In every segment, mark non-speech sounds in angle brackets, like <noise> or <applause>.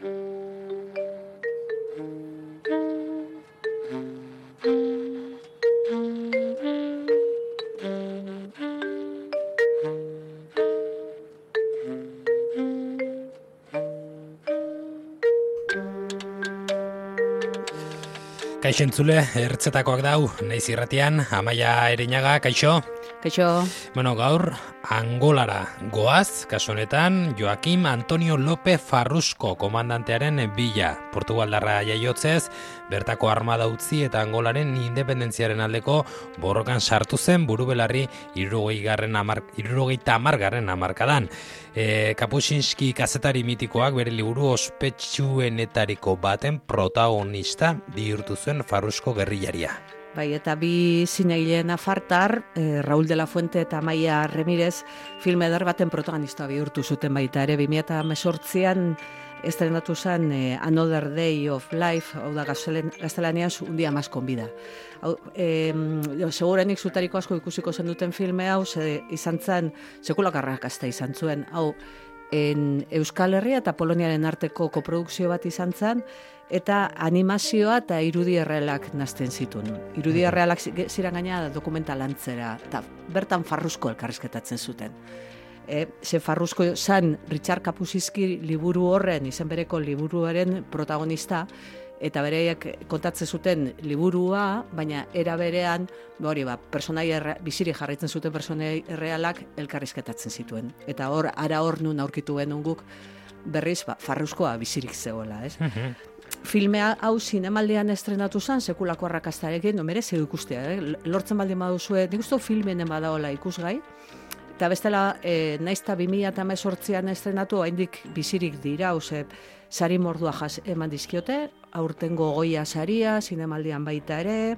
Kaixo entzule, ertzetakoak dau, naiz irratian, amaia erinaga, kaixo? Kaixo. Bueno, gaur, Angolara goaz, kasu honetan Joaquim Antonio Lope Farrusko komandantearen bila. Portugaldarra jaiotzez, bertako armada utzi eta Angolaren independentziaren aldeko borrokan sartu zen burubelarri irurogei garren amar, tamargarren amarkadan. E, Kapusinski kazetari mitikoak bere liburu ospetsuenetariko baten protagonista bihurtu zuen Farrusko gerrilaria. Bai, eta bi zineilen afartar, e, Raul de la Fuente eta Maia Remirez filme eder baten protagonista bihurtu zuten baita ere, 2008an estrenatu zen e, Another Day of Life, hau da gaztelanian un dia mas konbida. Hau, e, segurenik zutariko asko ikusiko zen duten filme hau, ze, izan zen, sekulakarrak izan zuen, hau, en Euskal Herria eta Poloniaren arteko koprodukzio bat izan zen, eta animazioa eta irudi errealak nazten zituen. Irudi errealak ziren gaina dokumental antzera, eta bertan farruzko elkarrizketatzen zuten. E, ze farruzko zan Richard Kapusizki liburu horren, izen bereko liburuaren protagonista, eta bereiak kontatzen zuten liburua, baina era berean, hori ba, personai biziri jarraitzen zuten personai errealak elkarrizketatzen zituen. Eta hor, ara hor nun aurkitu genuen guk, berriz, ba, farruzkoa bizirik zegoela, ez? Mhm filmea hau zinemaldian estrenatu zen, sekulako arrakastarekin, no merezi ikustea, eh? lortzen baldin baduzue, nik uste filmen badaola ikusgai, eta bestela, e, naizta 2018an estrenatu, haindik bizirik dira, ose, sari mordua jas eman dizkiote, aurtengo goia saria, zinemaldian baita ere,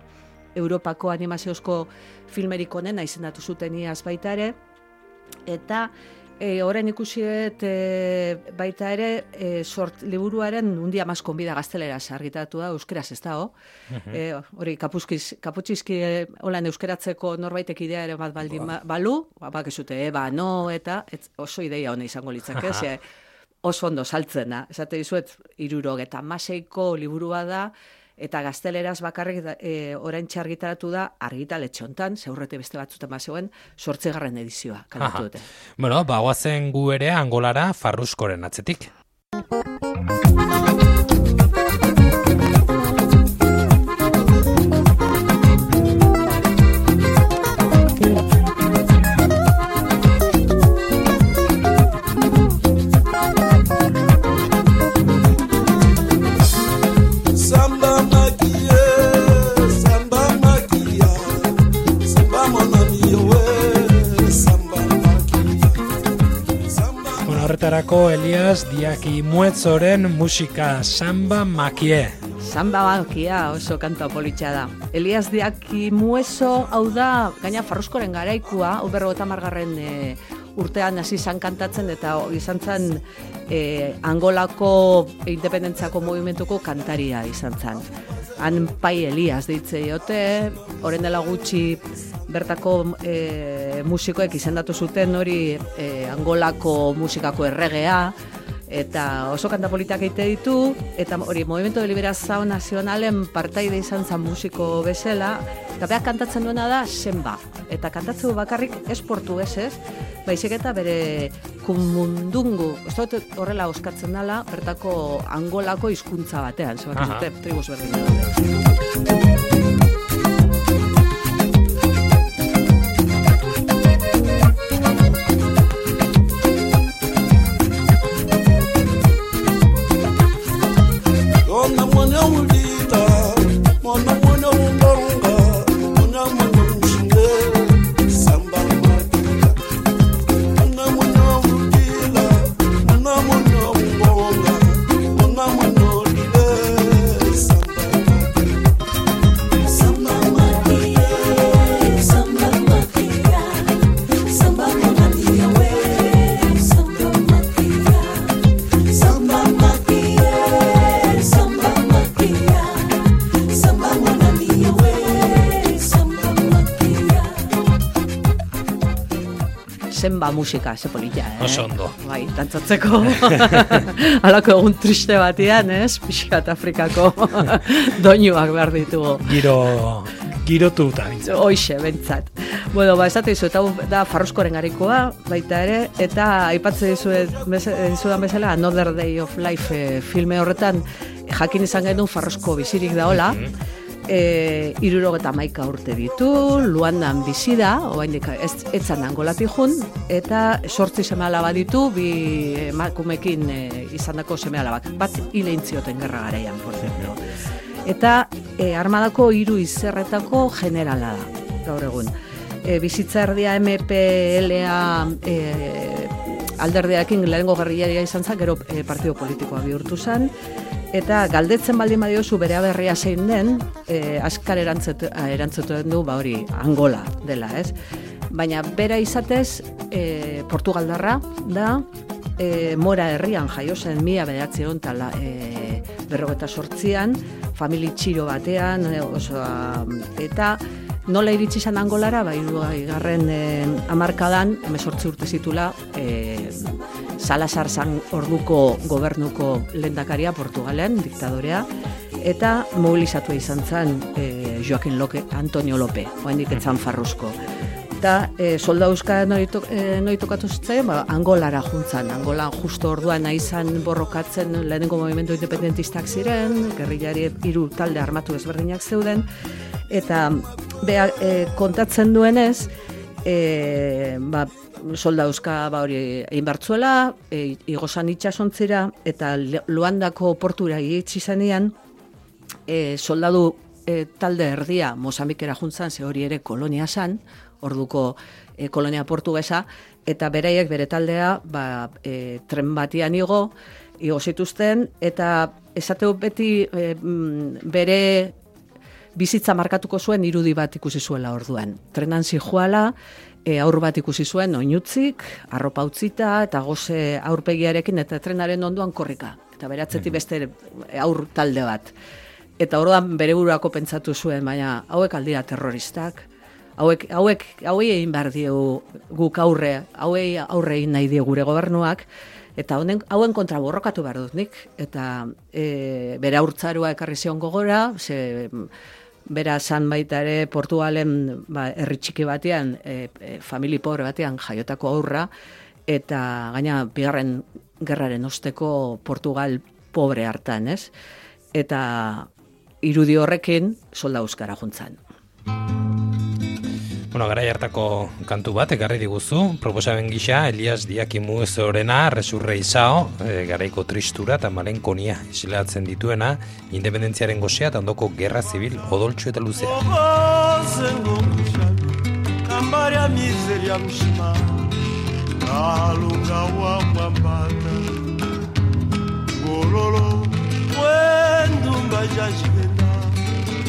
Europako animaziozko filmerik onena izendatu zuten iaz baita ere, eta E, orain ikusiet e, baita ere e, sort liburuaren undia mas konbida gaztelera argitatu da euskeraz ez da mhm. e, hori kapuzkiz kaputxizki e, holan euskeratzeko norbaitek idea ere bat baldin ba, balu ba bak esute eba no eta ez, oso ideia ona izango litzake <laughs> ze oso ondo saltzena esate dizuet 76ko liburua da eta gazteleraz bakarrik e, orain txargitaratu da argitaletxe hontan, zeurrete beste batzuten bazeuen, sortzegarren edizioa, kalatu dute. Bueno, bagoazen gu ere angolara farruskoren atzetik. Horretarako Elias Diaki Muetzoren musika Samba Makie. Samba Makie oso kanta politxa da. Elias Diaki Muezo hau da, gaina farruzkoren garaikua, hau berro eta margarren e, urtean hasi izan kantatzen eta izan zen e, Angolako independentziako movimentuko kantaria izan zen. Han pai Elias deitze jote, horren dela gutxi bertako e, musikoek izendatu zuten hori e, angolako musikako erregea, eta oso kanta politak eite ditu, eta hori, Movimento de Liberazao Nazionalen partaide izan zen musiko bezala, eta behar kantatzen duena da zenba. Eta kantatzen bakarrik esportu ez ez, baizik eta bere kumundungu, ez dut horrela oskatzen dela, bertako angolako hizkuntza batean, zebat dute, tribus berdin. Zenba musika, ze polita, eh? Oso ondo. Bai, dantzatzeko. <laughs> Halako egun triste batian, ez? Pixkat Afrikako <laughs> doinuak behar ditugu. Giro, girotu eta bintzat. Hoixe, bentsat. Bueno, ba, esate dizu, eta da Farroskoren garikoa, baita ere, eta aipatzen dizuet, dizudan bezala, Another Day of Life eh, filme horretan, jakin izan genuen Farrosko bizirik daola, mm e, irurogeta maika urte ditu, luandan bizi da, oaindik ez, etzan angolati jun, eta sortzi seme alaba ditu, bi emakumekin e, izan dako seme alabak, bat hile intzioten gerra garaian, por ejemplo. Eta e, armadako hiru izerretako generala da, gaur egun. E, bizitza erdia MPLA e, alderdeakin lehenengo gerriaria izan zen, gero e, partido politikoa bihurtu zen, Eta galdetzen baldin badiozu bere berria zein den, e, askar erantzutu, erantzutu du, ba hori, Angola dela, ez? Baina bera izatez, e, Portugaldarra da, e, mora herrian jaio zen mila bedatzi tala, e, berrogeta sortzian, famili txiro batean, e, oso, eta nola iritsi izan Angolara, bai, garren e, amarkadan, emesortzi urte zitula, e, Salazar zan orduko gobernuko lendakaria Portugalen, diktadorea, eta mobilizatu izan zen e, Joaquin Lope, Antonio Lope, oain diketzan farruzko. Eta e, solda euska noi tokatu zitzen, ba, Angolara juntzan, Angola justo orduan nahi borrokatzen lehenengo movimentu independentistak ziren, gerrilari hiru talde armatu ezberdinak zeuden, eta beha, e, kontatzen duenez, e, ba, solda euska ba hori egin bartzuela, e, igozan itxasontzera, eta luandako portura egitzi zenean, e, soldadu e, talde erdia Mozambikera juntzan, ze hori ere kolonia zan, orduko e, kolonia portugesa, eta beraiek bere taldea ba, e, tren batian igo, igo zituzten, eta esateu beti e, mm, bere bizitza markatuko zuen irudi bat ikusi zuela orduan. Trenan zijoala, e, aur bat ikusi zuen oinutzik, arropa utzita eta goze aurpegiarekin eta trenaren onduan korrika. Eta beratzetik mhm. beste aur talde bat. Eta orduan bere buruako pentsatu zuen, baina hauek aldira terroristak, hauek, hauek, hauei egin behar diegu guk aurre, hauei aurre egin nahi die gure gobernuak, eta honen, hauen kontra borrokatu behar dut nik, eta e, bere aurtzarua ekarri zion gogora, ze bera san baita ere Portugalen ba, herri txiki batean, e, e, famili pobre batean jaiotako aurra, eta gaina bigarren gerraren osteko Portugal pobre hartan, ez? Eta irudi horrekin solda euskara juntzan. Bueno, gara hartako kantu bat, ekarri diguzu, proposaben gisa, Elias Diakimu ez horrena, resurre izao, e, garaiko tristura eta malen konia isilatzen dituena, independentziaren gozea eta ondoko gerra zibil odoltsu eta luzea. Kambaria miseria mshima Kalunga wa mwambana Gololo Wendu mbajajigena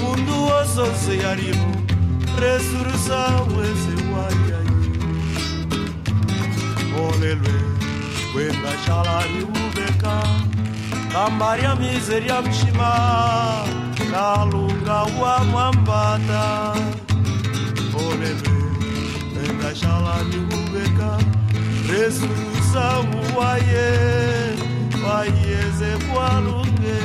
Mundu oso yarimu resursa wese wayai olelwe kwenga shalani ubeka kambaria miseria mshima kalunga wa mwambata olelwe kwenga shalani ubeka resursa waye wayeze kwalunge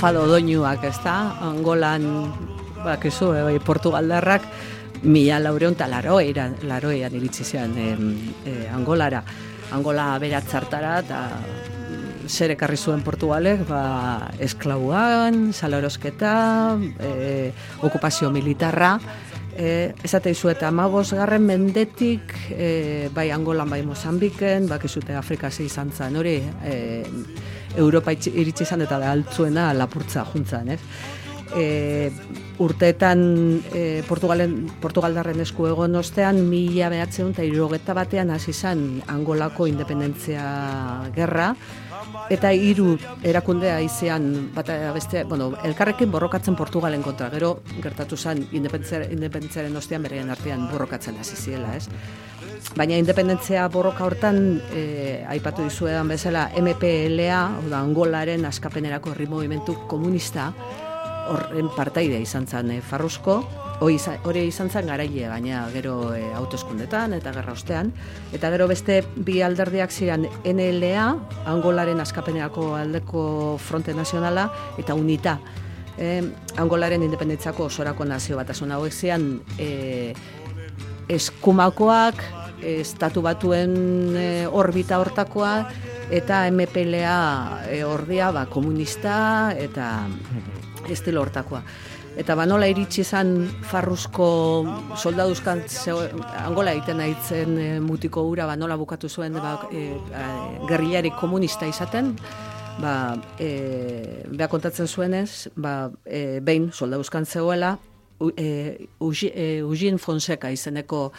Fado doinuak, ez da? Angolan, bak ezu, e, Portugaldarrak, mila laureon eta laroean, laroean iritsi zean e, Angolara. Angola beratzartara eta zer ekarri zuen Portugalek, ba, esklauan, salorosketa, e, okupazio militarra, e, esate izu eta amabos garren mendetik, e, bai Angolan, bai Mozambiken, bak Afrika izan zen, hori, e, Europa iritsi izan eta da altzuena lapurtza juntzan, ez? e, urteetan e, Portugalen, Portugaldarren esku egon ostean, mila behatzen eta irrogeta batean hasi zen Angolako independentzia gerra, eta hiru erakundea izean bat beste, bueno, elkarrekin borrokatzen Portugalen kontra. Gero gertatu zen independentziaren ostean berean artean borrokatzen hasi ziela, ez? Baina independentzia borroka hortan e, aipatu dizuedan bezala MPLA, oda Angolaren askapenerako herri movimentu komunista, horren partaide izan zen e, Farrusko, hori izan zen garaile, baina gero e, autoskundetan eta gerra ostean. Eta gero beste bi alderdiak ziren NLA, Angolaren askapenerako aldeko fronte nazionala, eta UNITA. E, Angolaren independentzako osorako nazio bat azuna hauek zian e, eskumakoak, estatu batuen e, orbita hortakoa, eta MPLA e, ordia ba, komunista eta estilo hortakoa. Eta ba nola iritsi izan farruzko soldaduzkan angola egiten aitzen e, mutiko ura ba nola bukatu zuen ba, e, komunista izaten, ba, e, beha kontatzen zuenez, ba, e, behin soldaduzkan zegoela, e, Ugin Fonseca izeneko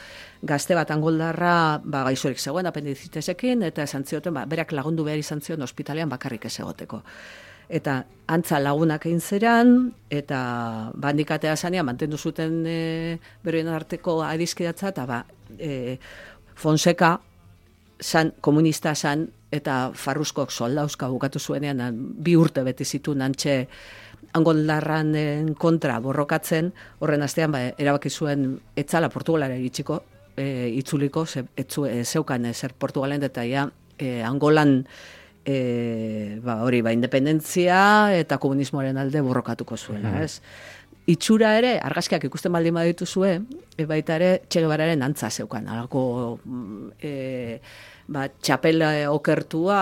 gazte bat angoldarra ba, gaizorik zegoen apendizitesekin, eta esan zioten, ba, berak lagundu behar izan zion ospitalean bakarrik ez egoteko. Eta antza lagunak egin zeran, eta bandikatea zanean, mantendu zuten e, beroen arteko adizkidatza, eta ba, e, Fonseca san, komunista san, eta Farruzkok soldauzka bukatu zuenean, bi urte beti zitu nantxe angoldarran kontra borrokatzen, horren astean, ba, erabaki zuen etzala Portugalara iritsiko, e, itzuliko, ze, etzu, e, zeukan zer Portugalen, eta ja, e, Angolan, e, ba, hori, ba, independentzia eta komunismoaren alde borrokatuko zuela, mm. ez? Itxura ere, argazkiak ikusten baldin baditu zue, e, baita ere, txegebararen antza zeukan, alako, mm, e, ba, txapela okertua,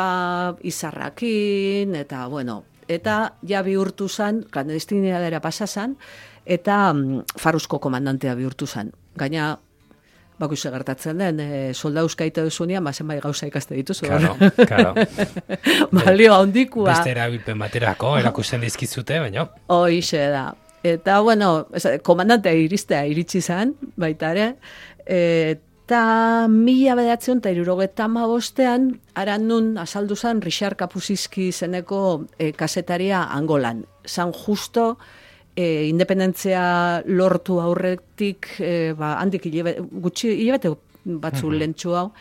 izarrakin, eta, bueno, eta ja bihurtu zan, klandestinidadera dara pasazan, eta mm, faruzko komandantea bihurtu zan. Gaina, bako gertatzen den, e, solda euskaita duzunean, bazen bai gauza ikaste dituzu. Claro, claro. <laughs> Balio handikua. Beste erabilpen baterako, erakusten dizkizute, baina. Hoixe da. Eta, bueno, komandantea iristea iritsi zen, baita ere, eta mila bedatzen eta irurogeta bostean, aran nun azaldu zen Richard Kapusizki zeneko e, kasetaria Angolan. San justo, e, independentzia lortu aurretik, e, ba, handik gutxi, hilabete batzu mm hau,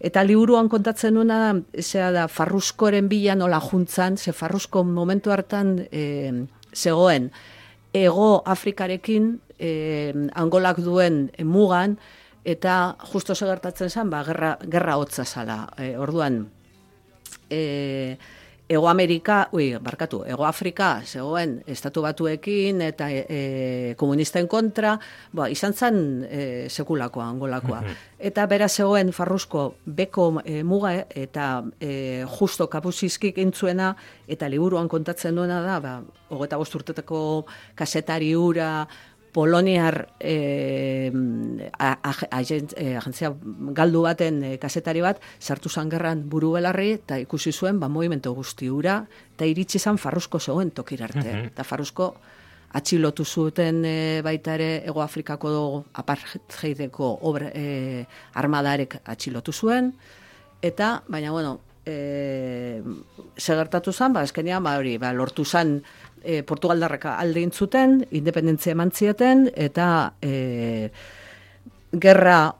eta liburuan kontatzen nuna, zera da, farruzkoren bila nola juntzan, ze farruzko momentu hartan e, zegoen, ego Afrikarekin, e, angolak duen mugan, eta justo segertatzen zen, ba, gerra, gerra hotza zala, e, orduan, e, Ego Amerika, ui, barkatu, Ego Afrika zegoen estatu batuekin eta e, e, komunisten kontra, ba, izan zen e, sekulakoa, angolakoa. Mhm. Eta bera zegoen farruzko beko e, muga eta e, justo kapuzizkik intzuena eta liburuan kontatzen duena da, ba, hogeta bosturteteko kasetari ura, Poloniar eh, agentzia galdu baten e, kasetari bat, sartu zan gerran buru belarri, eta ikusi zuen, ba, movimento guzti ura, eta iritsi zan farruzko zegoen tokirarte. Mm Eta farruzko atxilotu zuten e, baita ere Ego Afrikako apartheideko obra, e, armadarek atxilotu zuen, eta, baina, bueno, e, segertatu zan, ba, eskenean, ba, hori, ba, lortu zan e, Portugaldarraka alde intzuten, independentzia eman eta e, gerra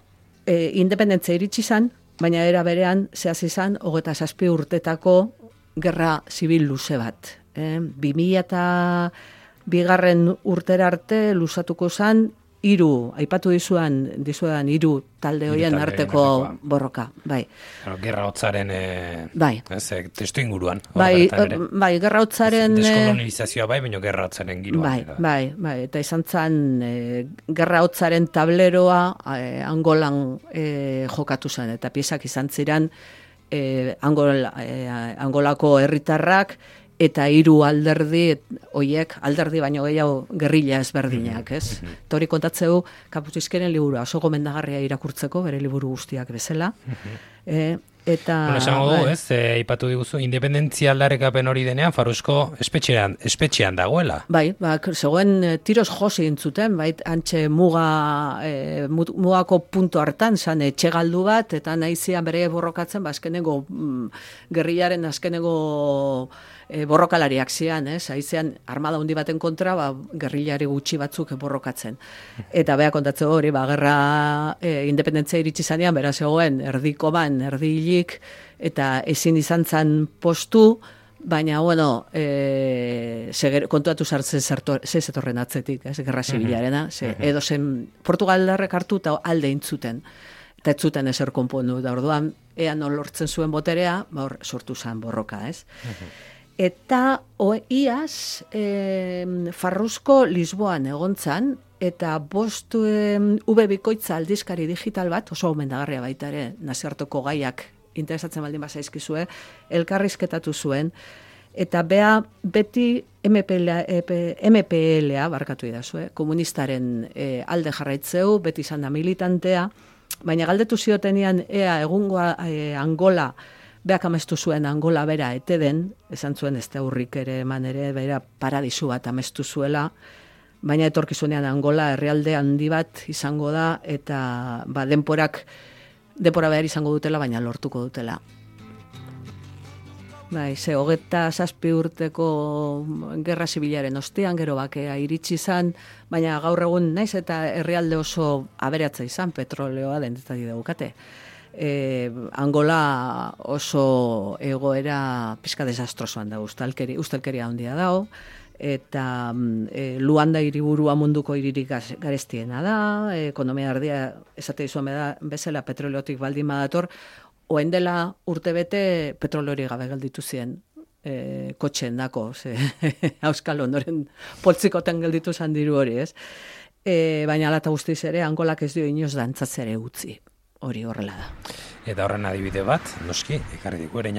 e, independentzia iritsi zan, baina era berean, zehaz izan, hogeta saspi urtetako gerra zibil luze bat. E, 2000 eta bigarren urtera arte luzatuko zan, hiru aipatu dizuan dizuan hiru talde hoien arteko borroka bai. Claro, gerra hotzaren eh bai. ez eh, testu inguruan bai bai gerra hotzaren deskolonizazioa bai baina gerra hotzaren giroan bai bai bai eta izan zen gerra hotzaren tableroa e, angolan e, jokatu zen eta piezak izan ziren e, angol, angolako herritarrak eta hiru alderdi hoiek alderdi baino gehiago gerrilla ezberdinak, mhm, ez? Mm Tori kontatzeu kaputizkeren liburu oso gomendagarria irakurtzeko bere liburu guztiak bezala. Mm Eta, bueno, esango du, bai. ez, e, ipatu diguzu, independentzia aldarrekapen hori denean, Farusko espetxean, espetxean dagoela. Bai, ba, zegoen eh, tiroz josi intzuten, bai, antxe muga, e, mugako puntu hartan, zan etxe galdu bat, eta nahizian bere borrokatzen, ba, azkeneko, mm, gerrilaren azkeneko e, borrokalariak zian, ez? Haizean armada hundi baten kontra, ba, gerrilari gutxi batzuk borrokatzen. Eta bea kontatzen hori, ba, gerra e, independentzia iritsi zanean, beraz zegoen, erdiko ban, erdi hilik, eta ezin izan zan postu, Baina, bueno, e, seger, kontuatu sartzen ze zetorren atzetik, ez, gerra zibilarena, ze, edo zen Portugaldarrek hartu eta alde intzuten, eta ez zuten ezer konpondu, da orduan, ea non lortzen zuen boterea, ba hor sortu zen borroka, ez. Eta o, iaz, e, Farruzko Lisboan egontzan, eta bost e, ube bikoitza aldizkari digital bat, oso gomendagarria baita ere, nazioartoko gaiak interesatzen baldin bazaizkizue, elkarrizketatu zuen, eta bea beti MPLA, EP- MPLA barkatu idazue, komunistaren e, alde jarraitzeu, beti izan da militantea, baina galdetu ziotenian ea egungoa e, Angola, beak amestu zuen Angola bera ete den, esan zuen ez urrik ere eman ere, bera paradisu bat amestu zuela, baina etorkizunean Angola herrialde handi bat izango da, eta ba, denporak denpora behar izango dutela, baina lortuko dutela. Bai, ze hogeta zazpi urteko gerra zibilaren ostean, gero bakea iritsi izan, baina gaur egun naiz eta herrialde oso aberatza izan, petroleoa dentetari daukate. E, Angola oso egoera pizka desastrosoan da, ustalkeri, ustalkeria handia dago, eta mm, e, Luanda hiriburua munduko hiririk garestiena da, e, ekonomia ardia esate dizuan beda, bezala petroleotik baldin badator, oen dela urtebete petrolori gabe gelditu ziren e, kotxeen dako, ze <laughs> Euskal Ondoren poltzikoten gelditu zan diru hori, ez? E, baina alata guztiz ere, angolak ez dio inoz dantzatzere utzi. Hori horrela da. Eta horren adibide bat, noski, ekarri diku ere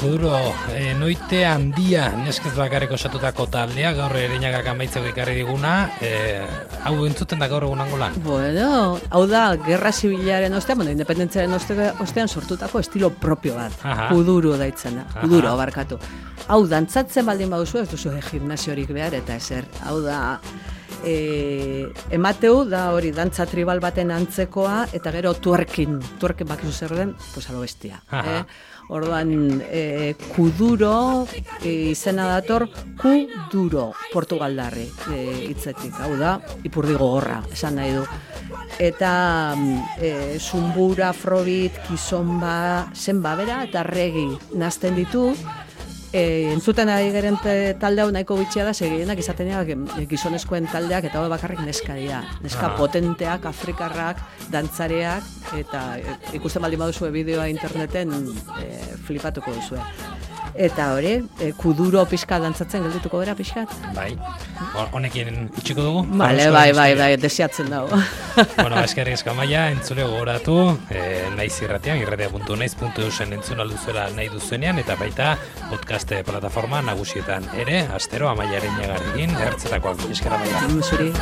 kuduro, e, noite handia neskez bakarrik osatutako taldea, gaur ere inagak amaitzeko ikarri diguna, e, hau entzuten da gaur egun angolan. Bueno, hau da, gerra zibilaren ostean, bueno, independentziaren oste- ostean sortutako estilo propio bat. Aha. Kuduro daitzen da, kuduro barkatu. Hau, dantzatzen baldin baduzu, ez duzu eh, gimnasiorik behar, eta ezer. Hau da, e, emateu da hori dantza tribal baten antzekoa, eta gero tuerkin, tuerkin bakizu zer den, pues alo bestia. Eh? Orduan, e, kuduro e, izena dator, kuduro, portugaldarri e, hitzetik, hau da, ipurdi gogorra, esan nahi du. Eta e, zumbura, afrobit, kizomba, zenba bera, eta regi nazten ditu, E, entzuten ari geren talde hau nahiko bitxia da, segienak izaten dira e, gizonezkoen taldeak eta hau bakarrik neska dira. Neska Ah. potenteak, afrikarrak, dantzareak, eta e, ikusten baldin baduzue bideoa interneten e, flipatuko duzue. Eta hori, e, kuduro pixka dantzatzen geldituko bera pixkat? Bai, honekin itxiko dugu. Bale, bai, bai, bai, desiatzen dago. <laughs> bueno, eskerrik asko maia, entzule gogoratu, e, naiz irratian, irratia.naiz.eusen entzun alduzuela nahi duzuenean, eta baita podcast plataforma nagusietan ere, astero amaiaren jagarekin, ertzetakoak, eskerra maia. Zuri.